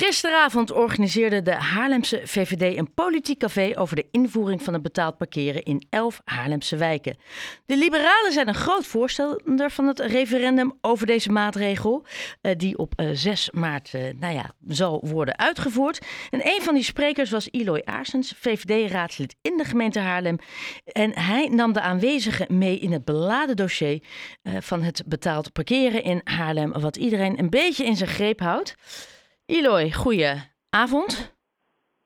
Gisteravond organiseerde de Haarlemse VVD een politiek café over de invoering van het betaald parkeren in elf Haarlemse wijken. De liberalen zijn een groot voorstander van het referendum over deze maatregel, eh, die op 6 eh, maart eh, nou ja, zal worden uitgevoerd. En een van die sprekers was Eloy Aarsens, VVD-raadslid in de gemeente Haarlem. En hij nam de aanwezigen mee in het beladen dossier van het betaald parkeren in Haarlem, wat iedereen een beetje in zijn greep houdt. Eloy, goeie-avond.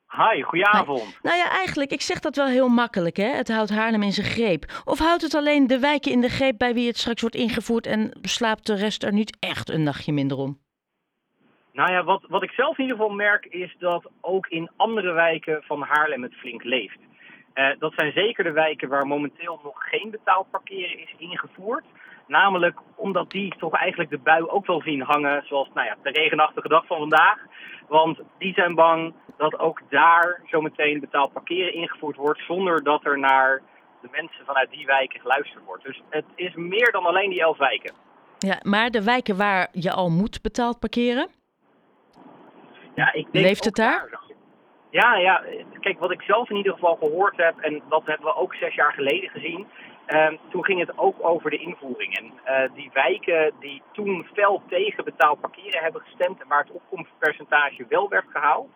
Hi, goedenavond. Nou ja, eigenlijk, ik zeg dat wel heel makkelijk, hè? Het houdt Haarlem in zijn greep. Of houdt het alleen de wijken in de greep bij wie het straks wordt ingevoerd en slaapt de rest er niet echt een nachtje minder om? Nou ja, wat, wat ik zelf in ieder geval merk is dat ook in andere wijken van Haarlem het flink leeft. Uh, dat zijn zeker de wijken waar momenteel nog geen betaald parkeren is ingevoerd. Namelijk omdat die toch eigenlijk de bui ook wel zien hangen, zoals nou ja, de regenachtige dag van vandaag. Want die zijn bang dat ook daar zometeen betaald parkeren ingevoerd wordt zonder dat er naar de mensen vanuit die wijken geluisterd wordt. Dus het is meer dan alleen die elf wijken. Ja, maar de wijken waar je al moet betaald parkeren? Ja, ik denk Leeft het daar? daar? Ja, ja, kijk, wat ik zelf in ieder geval gehoord heb, en dat hebben we ook zes jaar geleden gezien, Ehm, toen ging het ook over de invoering. En uh, die wijken die toen fel tegen betaald parkeren hebben gestemd en waar het opkomstpercentage wel werd gehaald.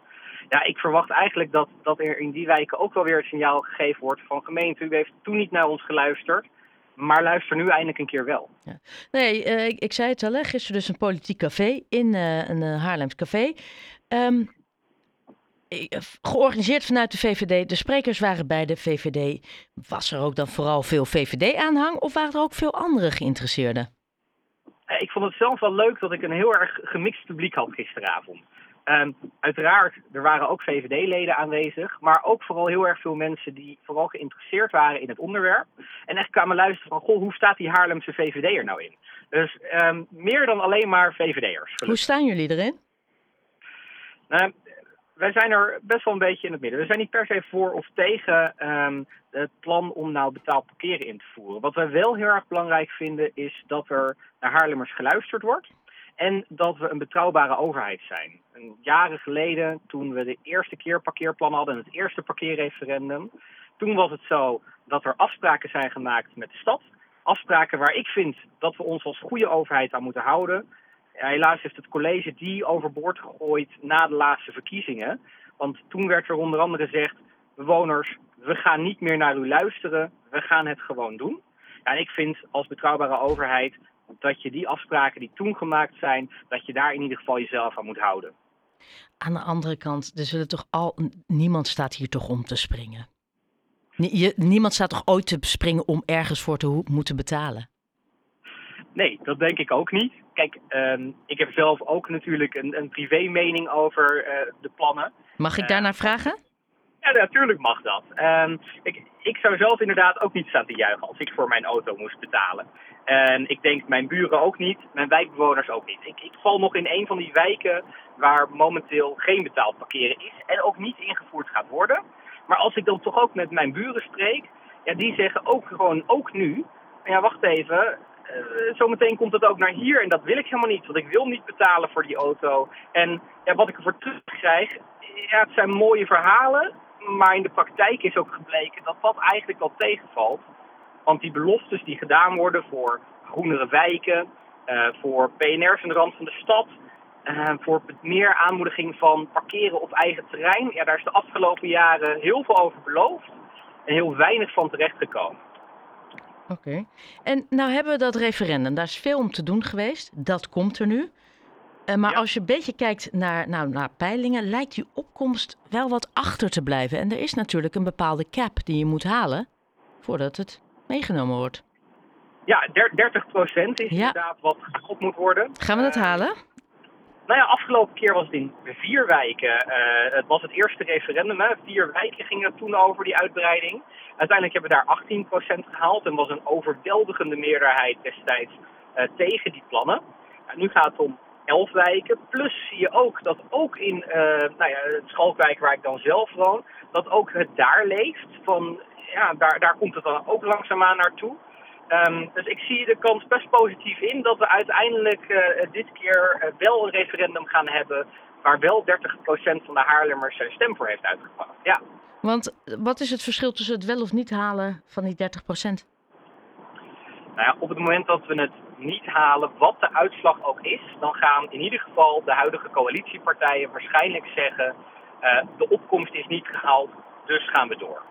Ja, ik verwacht eigenlijk dat, dat er in die wijken ook wel weer het signaal gegeven wordt van gemeente, u heeft toen niet naar ons geluisterd. Maar luister nu eindelijk een keer wel. Ja. Nee, uh, ik, ik, zei het al, hè, gisteren dus een politiek café in uh, een Haarlems café. Um, eh, georganiseerd vanuit de VVD. De sprekers waren bij de VVD. Was er ook dan vooral veel VVD-aanhang of waren er ook veel andere geïnteresseerden? Eh, ik vond het zelf wel leuk dat ik een heel erg gemixt publiek had gisteravond. Um, uiteraard, er waren ook VVD-leden aanwezig, maar ook vooral heel erg veel mensen die vooral geïnteresseerd waren in het onderwerp. En echt kwamen luisteren van, goh, hoe staat die Haarlemse VVD er nou in? Dus um, meer dan alleen maar VVD'ers. Hoe staan jullie erin? Nou, wij zijn er best wel een beetje in het midden. We zijn niet per se voor of tegen um, het plan om nou betaald parkeren in te voeren. Wat wij wel heel erg belangrijk vinden is dat er naar Haarlemmers geluisterd wordt. En dat we een betrouwbare overheid zijn. Jaren geleden, toen we de eerste keer parkeerplan hadden en het eerste parkeerreferendum. Toen was het zo dat er afspraken zijn gemaakt met de stad. Afspraken waar ik vind dat we ons als goede overheid aan moeten houden helaas heeft het college die overboord gegooid na de laatste verkiezingen. Want toen werd er onder andere gezegd: bewoners, we gaan niet meer naar u luisteren, we gaan het gewoon doen. Ja, en ik vind als betrouwbare overheid dat je die afspraken die toen gemaakt zijn, dat je daar in ieder geval jezelf aan moet houden. Aan de andere kant, er zullen toch al, niemand staat hier toch om te springen? niemand staat toch ooit te springen om ergens voor te moeten betalen? Nee, dat denk ik ook niet. Kijk, um, ik heb zelf ook natuurlijk een, een privé mening over uh, de plannen. Mag ik daarnaar uh, vragen? Ja, natuurlijk mag dat. Um, ik, ik zou zelf inderdaad ook niet staan te juichen als ik voor mijn auto moest betalen. En ik denk mijn buren ook niet, mijn wijkbewoners ook niet. Ik, ik val nog in een van die wijken waar momenteel geen betaald parkeren is en ook niet ingevoerd gaat worden. Maar als ik dan toch ook met mijn buren spreek, ja, die zeggen ook gewoon, ook nu, ja, wacht even, zometeen komt het ook naar hier en dat wil ik helemaal niet. Want ik wil niet betalen voor die auto. En ja, wat ik ervoor terugkrijg, ja, het zijn mooie verhalen. Maar in de praktijk is ook gebleken dat dat eigenlijk wel tegenvalt. Want die beloftes die gedaan worden voor groenere wijken, uh, voor PNR's in de rand van de stad, uh, voor meer aanmoediging van parkeren op eigen terrein. Ja, daar is de afgelopen jaren heel veel over beloofd en heel weinig van terechtgekomen. Oké. En nou hebben we dat referendum. Daar is veel om te doen geweest. Dat komt er nu. Uh, maar als je een beetje kijkt naar, nou, naar peilingen, lijkt die opkomst wel wat achter te blijven. En er is natuurlijk een bepaalde cap die je moet halen voordat het meegenomen wordt. Ja, 30 procent is inderdaad wat gehaald moet worden. Gaan we dat uh, halen? Nou ja, afgelopen keer was het in vier wijken. Uh, het was het eerste referendum. Vier wijken gingen toen over die uitbreiding. Uiteindelijk hebben we daar 18% gehaald en was een overweldigende meerderheid destijds uh, tegen die plannen. Nu gaat het om 11 wijken. Plus zie je ook dat ook in uh, nou ja, het Schalkwijk waar ik dan zelf woon, dat ook het daar leeft. Van, ja, daar, daar komt het dan ook langzaamaan naartoe. Um, dus ik zie de kans best positief in dat we uiteindelijk uh, dit keer uh, wel een referendum gaan hebben waar wel 30% van de Haarlemmers zijn stem voor heeft uitgebracht. Ja. Want wat is het verschil tussen het wel of niet halen van die 30%? Nou ja, op het moment dat we het niet halen, wat de uitslag ook is, dan gaan in ieder geval de huidige coalitiepartijen waarschijnlijk zeggen: uh, de opkomst is niet gehaald, dus gaan we door.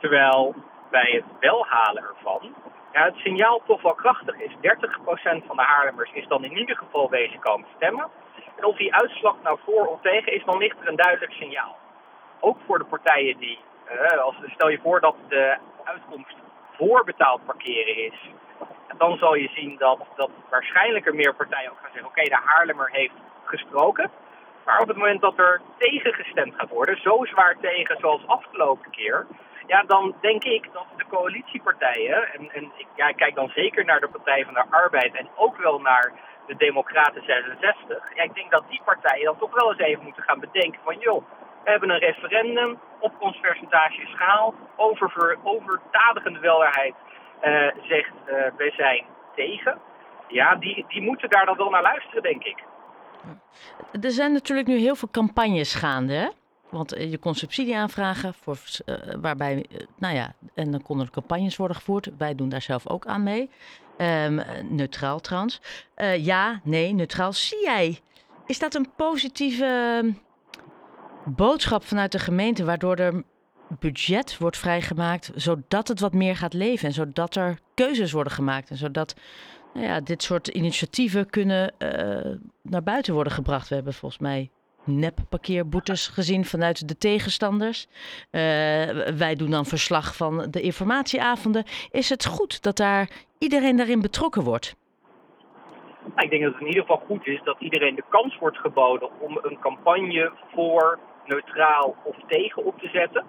Terwijl bij het wel halen ervan, ja, het signaal toch wel krachtig is. 30% van de Haarlemmers is dan in ieder geval wezen komen stemmen. En of die uitslag nou voor of tegen is, dan ligt er een duidelijk signaal. Ook voor de partijen die, uh, als, stel je voor dat de uitkomst voor betaald parkeren is, dan zal je zien dat, dat waarschijnlijk er meer partijen ook gaan zeggen: oké, de Haarlemmer heeft gesproken. Maar op het moment dat er tegen gestemd gaat worden, zo zwaar tegen zoals afgelopen keer, ja, dan denk ik dat coalitiepartijen, en, en ik ja, kijk dan zeker naar de Partij van de Arbeid en ook wel naar de Democraten 66. Ja, ik denk dat die partijen dan toch wel eens even moeten gaan bedenken van joh, we hebben een referendum, opkomstpercentage schaal, over, overdadigende welderheid uh, zegt uh, wij zijn tegen. Ja, die, die moeten daar dan wel naar luisteren, denk ik. Er zijn natuurlijk nu heel veel campagnes gaande, hè? Want eh, je kon subsidie aanvragen, voor, uh, waarbij, nou ja, en dan konden er campagnes worden gevoerd. Wij doen daar zelf ook aan mee. Um, neutraal trouwens. Ja, nee, neutraal. Zie jij, is dat een positieve ehm, boodschap vanuit de gemeente, waardoor er budget wordt vrijgemaakt, zodat het wat meer gaat leven en zodat er keuzes worden gemaakt en zodat nou ja, dit soort initiatieven kunnen naar buiten worden gebracht. We hebben volgens mij nep-parkeerboetes gezien vanuit de tegenstanders. Uh, wij doen dan verslag van de informatieavonden. Is het goed dat daar iedereen daarin betrokken wordt? Nou, ik denk dat het in ieder geval goed is dat iedereen de kans wordt geboden om een campagne voor, neutraal of tegen op te zetten.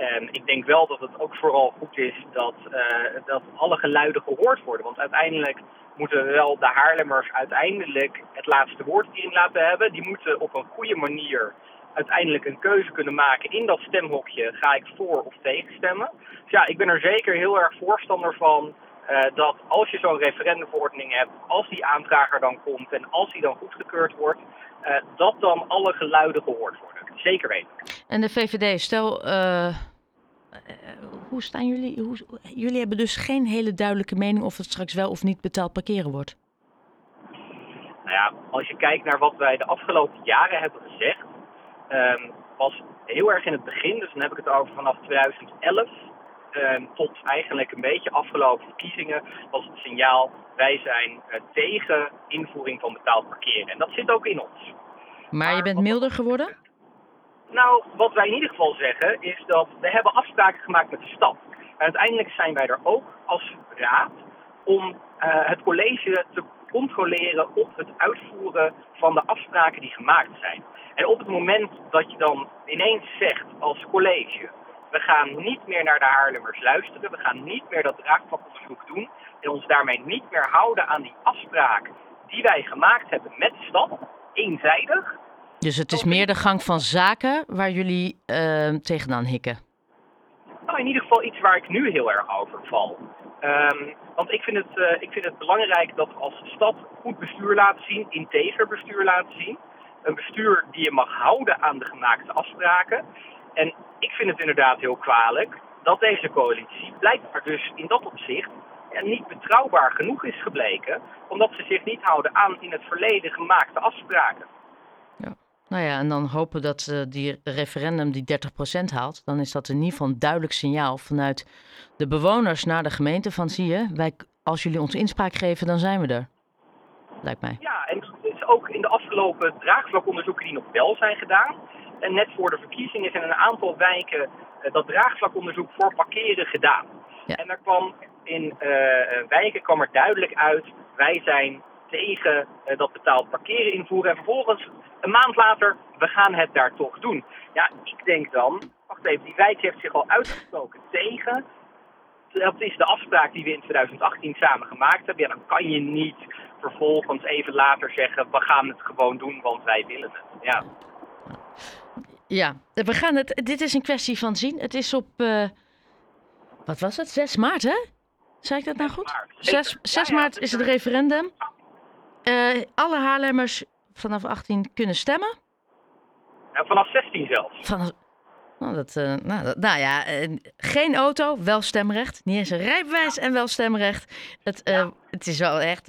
En ik denk wel dat het ook vooral goed is dat, uh, dat alle geluiden gehoord worden. Want uiteindelijk moeten we wel de Haarlemmers uiteindelijk het laatste woord hierin laten hebben. Die moeten op een goede manier uiteindelijk een keuze kunnen maken in dat stemhokje. Ga ik voor of tegen stemmen? Dus ja, ik ben er zeker heel erg voorstander van uh, dat als je zo'n referendumverordening hebt, als die aanvrager dan komt en als die dan goedgekeurd wordt, uh, dat dan alle geluiden gehoord worden. Zeker weten. En de VVD, stel, hoe staan jullie? Hoe, jullie hebben dus geen hele duidelijke mening of het straks wel of niet betaald parkeren wordt. Nou ja, als je kijkt naar wat wij de afgelopen jaren hebben gezegd, um, was heel erg in het begin, dus dan heb ik het over vanaf 2011 um, tot eigenlijk een beetje afgelopen verkiezingen, was het signaal wij zijn uh, tegen invoering van betaald parkeren. En dat zit ook in ons. Maar, maar je bent milder geworden? Nou, wat wij in ieder geval zeggen is dat we hebben afspraken gemaakt met de stad. En uiteindelijk zijn wij er ook als raad om uh, het college te controleren op het uitvoeren van de afspraken die gemaakt zijn. En op het moment dat je dan ineens zegt als college, we gaan niet meer naar de Haarlemmers luisteren, we gaan niet meer dat draagvlakonderzoek doen en ons daarmee niet meer houden aan die afspraak die wij gemaakt hebben met de stad, eenzijdig, dus het is meer de gang van zaken waar jullie uh, tegenaan hikken? Nou, in ieder geval iets waar ik nu heel erg over val. Um, want ik vind, het, uh, ik vind het belangrijk dat we als stad goed bestuur laten zien, integer bestuur laten zien. Een bestuur die je mag houden aan de gemaakte afspraken. En ik vind het inderdaad heel kwalijk dat deze coalitie blijkbaar dus in dat opzicht ja, niet betrouwbaar genoeg is gebleken. Omdat ze zich niet houden aan in het verleden gemaakte afspraken. Nou ja, en dan hopen dat uh, die referendum die 30% haalt. Dan is dat in ieder geval een duidelijk signaal vanuit de bewoners naar de gemeente van zie je, wij, als jullie ons inspraak geven, dan zijn we er. Lijkt mij. Ja, en is ook in de afgelopen draagvlakonderzoeken die nog wel zijn gedaan. En net voor de verkiezingen zijn in een aantal wijken uh, dat draagvlakonderzoek voor parkeren gedaan. Ja. En daar kwam in uh, wijken kwam er duidelijk uit, wij zijn tegen uh, dat betaald parkeren invoeren. En vervolgens, een maand later, we gaan het daar toch doen. Ja, ik denk dan, wacht even, die wijk heeft zich al uitgesproken tegen. Dat is de afspraak die we in 2018 samen gemaakt hebben. Ja, dan kan je niet vervolgens even later zeggen, we gaan het gewoon doen, want wij willen het. Ja. Ja, we gaan het. Dit is een kwestie van zien. Het is op. Uh, wat was het? 6 maart, hè? Zei ik dat nou goed? 6, 6 ja, ja, maart is het referendum. Uh, alle Haarlemmers vanaf 18 kunnen stemmen. Nou, vanaf 16 zelfs. Van, nou, dat, uh, nou, dat, nou, ja, uh, geen auto, wel stemrecht. Niet eens een rijbewijs en wel stemrecht. Het, uh, ja. het is wel echt...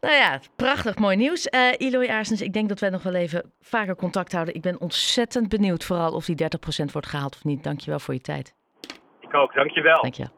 nou ja, prachtig mooi nieuws. Eloy Aarsens, ik denk dat wij nog wel even vaker contact houden. Ik ben ontzettend benieuwd vooral of die 30% wordt gehaald of niet. Dankjewel voor je tijd. Ik ook, dankjewel. Dankjewel.